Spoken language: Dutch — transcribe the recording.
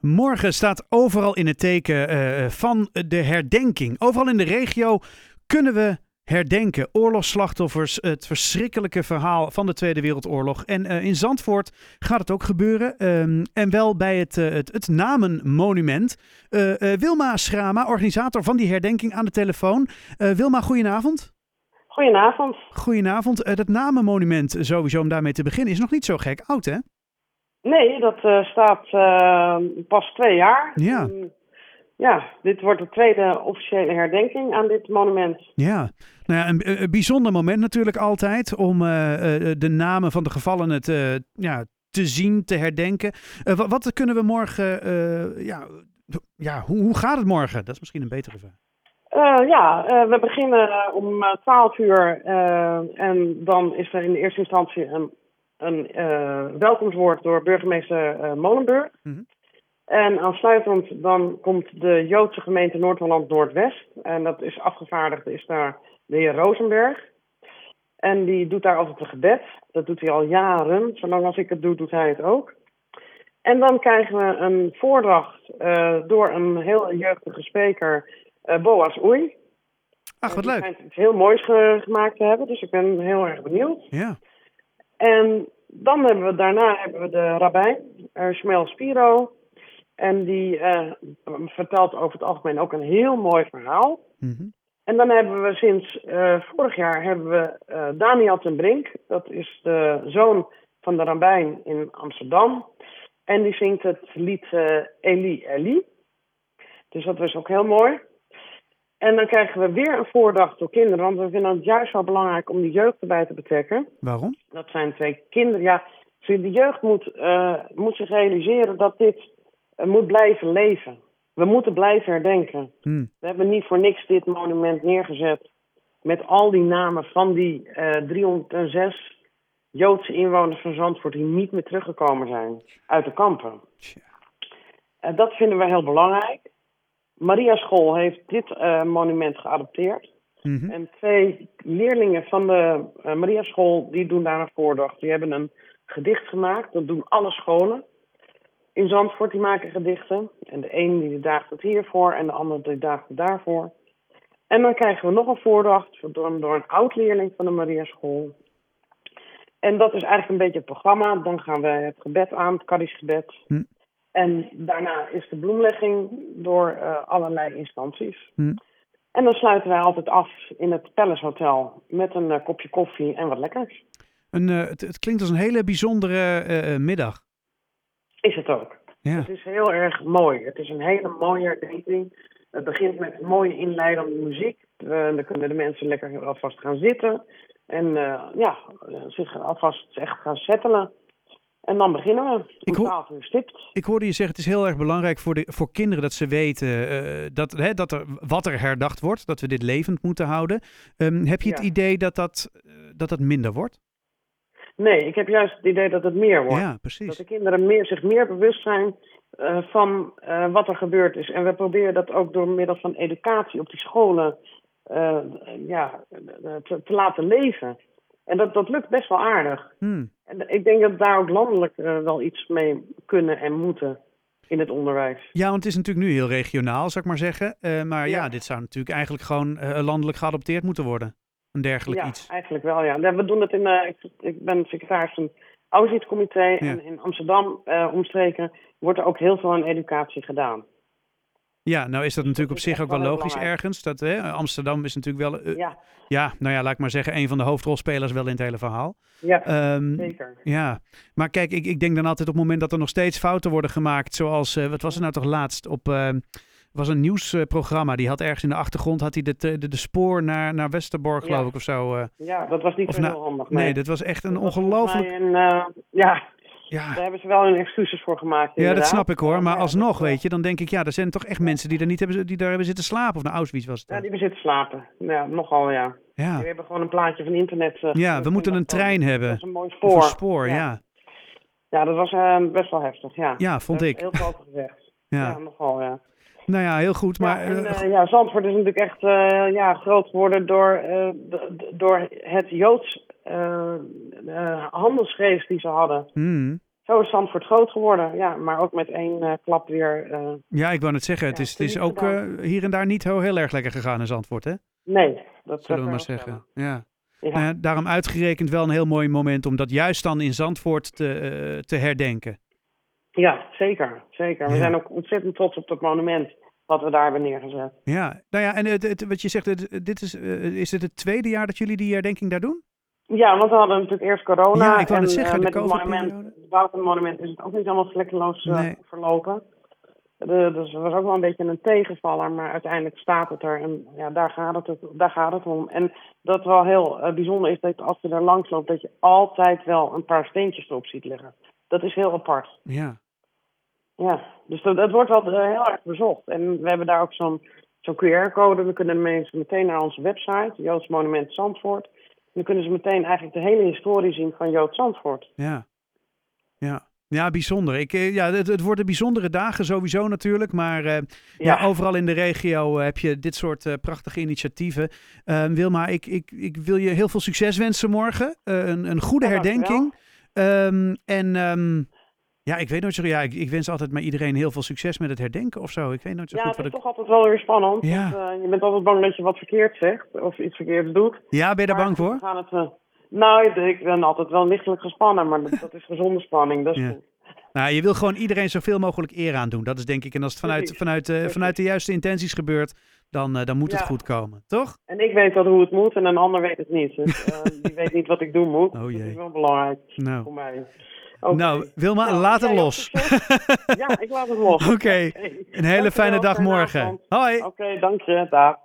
Morgen staat overal in het teken uh, van de herdenking. Overal in de regio kunnen we herdenken. Oorlogsslachtoffers, het verschrikkelijke verhaal van de Tweede Wereldoorlog. En uh, in Zandvoort gaat het ook gebeuren. Um, en wel bij het, uh, het, het Namenmonument. Wilma Schrama, organisator van die herdenking aan de telefoon. Wilma, goedenavond. Goedenavond. Goedenavond. Het Namenmonument, sowieso om daarmee te beginnen, is nog niet zo gek oud, hè? Nee, dat uh, staat uh, pas twee jaar. Ja. Um, ja, dit wordt de tweede officiële herdenking aan dit monument. Ja, nou ja, een, een bijzonder moment natuurlijk altijd om uh, de namen van de gevallenen te, ja, te zien, te herdenken. Wat, wat, kunnen we morgen, ja, ja hoe, hoe gaat het morgen? Dat is misschien een betere vraag. Uh, ja, uh, we beginnen om 12 uur uh, en dan is er in de eerste instantie een een uh, welkomstwoord door burgemeester uh, Molenburg. Mm -hmm. En aansluitend dan komt de Joodse gemeente Noord-Holland Noordwest. En dat is afgevaardigd, is daar de heer Rosenberg. En die doet daar altijd een gebed. Dat doet hij al jaren. Zolang als ik het doe, doet hij het ook. En dan krijgen we een voordracht uh, door een heel jeugdige spreker, Boas Oei. Ach, wat leuk. Die iets heel moois ge gemaakt te hebben, dus ik ben heel erg benieuwd. Ja. En dan hebben we daarna hebben we de rabbijn, uh, Shmuel Spiro. En die uh, vertelt over het algemeen ook een heel mooi verhaal. Mm -hmm. En dan hebben we sinds uh, vorig jaar hebben we Daniel ten Brink. Dat is de zoon van de rabbijn in Amsterdam. En die zingt het lied Eli Eli. Dus dat was ook heel mooi. En dan krijgen we weer een voordracht door kinderen. Want we vinden het juist wel belangrijk om de jeugd erbij te betrekken. Waarom? Dat zijn twee kinderen. Ja, de jeugd moet, uh, moet zich realiseren dat dit uh, moet blijven leven. We moeten blijven herdenken. Hmm. We hebben niet voor niks dit monument neergezet. Met al die namen van die uh, 306 Joodse inwoners van Zandvoort die niet meer teruggekomen zijn uit de kampen. Dat vinden we heel belangrijk. Maria School heeft dit uh, monument geadopteerd. Mm -hmm. En twee leerlingen van de uh, Maria School die doen daar een voordracht. Die hebben een gedicht gemaakt. Dat doen alle scholen in Zandvoort. Die maken gedichten. En de een die daagt het hiervoor en de ander die daagt het daarvoor. En dan krijgen we nog een voordracht door, door een oud-leerling van de Maria School. En dat is eigenlijk een beetje het programma. Dan gaan we het gebed aan, het Kaddisch gebed. Hm. En daarna is de bloemlegging door uh, allerlei instanties. Hm. En dan sluiten wij altijd af in het Palace Hotel met een uh, kopje koffie en wat lekkers. Een, uh, het, het, klinkt als een hele bijzondere middag. Is het ook. Ja. Het is heel erg mooi. Het is een hele mooie herdenking. Het begint met mooie inleidende muziek. dan kunnen de mensen lekker alvast gaan zitten. En ja, zich alvast echt gaan settelen. En dan beginnen we. Ik, hoor, ik hoorde je zeggen, het is heel erg belangrijk voor, de, voor kinderen dat ze weten uh, dat, hè, dat er, wat er herdacht wordt, dat we dit levend moeten houden. Um, heb je Ja. het idee dat dat, uh, dat dat minder wordt? Nee, ik heb juist het idee dat het meer wordt. Ja, Dat precies. de kinderen meer, zich meer bewust zijn eh, van eh, wat er gebeurd is. En we proberen dat ook door middel van educatie op die scholen eh, ja, te, te laten leven. En dat, dat lukt best wel aardig. Hmm. En ik denk dat daar ook landelijk eh, wel iets mee kunnen en moeten in het onderwijs. Ja, want het is natuurlijk nu heel regionaal, zou ik maar zeggen. Uh, maar ja. Ja. dit zou natuurlijk eigenlijk gewoon uh, landelijk geadopteerd moeten worden. Een dergelijk ja, iets. eigenlijk wel, ja. We doen het in, ik, ik ben secretaris van het. Ja. En in Amsterdam omstreken wordt er ook heel veel aan educatie gedaan. Ja, nou is dat natuurlijk op zich ook wel logisch belangrijk. ergens. Dat, hè, Amsterdam is natuurlijk wel, uh, Ja, ja, nou ja, laat ik maar zeggen, een van de hoofdrolspelers wel in het hele verhaal. ja Ehm, zeker. Ja, maar kijk, ik, ik denk dan altijd op het moment dat er nog steeds fouten worden gemaakt, zoals, uh, wat was er nou toch laatst op, uh, was een nieuwsprogramma, die had ergens in de achtergrond, had hij de, de, de spoor naar, naar Westerbork, geloof ik, of zo. uh. Ja, dat was niet zo nou- heel handig. nee, dat was echt een ongelooflijk... Een, ja, Ja, daar hebben ze wel hun excuses voor gemaakt. ja, dat inderdaad. snap ik hoor, maar alsnog, dat, weet je, dan denk ik, ja, er zijn toch echt mensen die daar, niet hebben, die daar hebben zitten slapen. Of naar Auschwitz was het Ja, die hebben zitten slapen. Ja, nogal, ja. Ja, We hebben gewoon een plaatje van internet. uh, ja we moeten een trein Dat hebben. is een mooi spoor. een spoor, Ja. ja. Ja, dat was uh, best wel heftig, ja. Ja, vond ik. Heel veel gezegd. Ja. Ja, nogal, ja. nou ja, heel goed, maar... ja, en, eh, eh, ja, Zandvoort is natuurlijk echt eh, ja, groot geworden door, eh, door het Joods handelsgeest die ze hadden. hmm. zo is Zandvoort groot geworden. Ja, maar ook met één eh, klap weer. eh, Ja, ik wou net zeggen, het is, het is ook eh, hier en daar niet heel, heel erg lekker gegaan in Zandvoort, hè? nee, dat Zullen we maar zeggen. Ja. Nou ja, daarom uitgerekend wel een heel mooi moment om dat juist dan in Zandvoort te, te herdenken. ja, zeker. zeker. We Ja. zijn ook ontzettend trots op dat monument wat we daar hebben neergezet. Ja, nou ja, en het, het- wat je zegt, het- dit is, is het het tweede jaar dat jullie die herdenking daar doen? Ja, want we hadden natuurlijk eerst corona. Ja, ik wou en net zeggen, eh, de met het monument, het het is het ook niet allemaal vlekkeloos eh, Nee. verlopen. De, dus het was ook wel een beetje een tegenvaller, maar uiteindelijk staat het er. En ja, daar gaat het, daar gaat het om. En dat wel heel eh, bijzonder is dat als je er langs loopt, dat je altijd wel een paar steentjes erop ziet liggen. Dat is heel apart. Ja. Ja, dus dat, dat wordt wel eh, heel erg bezocht. En we hebben daar ook zo'n zo'n QR-code. Dan kunnen mensen meteen naar onze website, Joods Monument Zandvoort. Dan kunnen ze meteen eigenlijk de hele historie zien van Jood Zandvoort. Ja. Ja. Ja, bijzonder. Ik, eh, ja, het, het worden bijzondere dagen sowieso natuurlijk. Maar eh, ja. overal in de regio eh, heb je dit soort prachtige initiatieven. Eh, Wilma, ik, ik, ik wil je heel veel succes wensen morgen. Een, een goede Ja, herdenking. Ehm, en ehm, ja, ik weet nooit zo. Ja, ik, ik wens altijd maar iedereen heel veel succes met het herdenken of zo. Ik weet nooit zo Ja, goed het wat is ik. toch altijd wel weer spannend. Ja. Want, eh, je bent altijd bang dat je wat verkeerd zegt of iets verkeerds doet. Ja, ben je daar bang voor? We gaan het, eh, nou, ik, ben altijd wel lichtelijk gespannen, maar dat, dat is gezonde spanning. Dat is Ja. goed. Nou, je wil gewoon iedereen zoveel mogelijk eer aan doen. Dat is denk ik. En als het vanuit, vanuit, eh, vanuit de juiste intenties gebeurt, dan, dan moet het Ja. goed komen. Toch? En ik weet wel hoe het moet en een ander weet het niet. Dus die weet niet wat ik doen moet. Oh dat jee. is wel belangrijk Nou, voor mij. Nou Wilma, Nou, laat het los. Ja, ik laat het los. Oké, een hele fijne dag morgen. Hoi. Oké, dank je. Dag.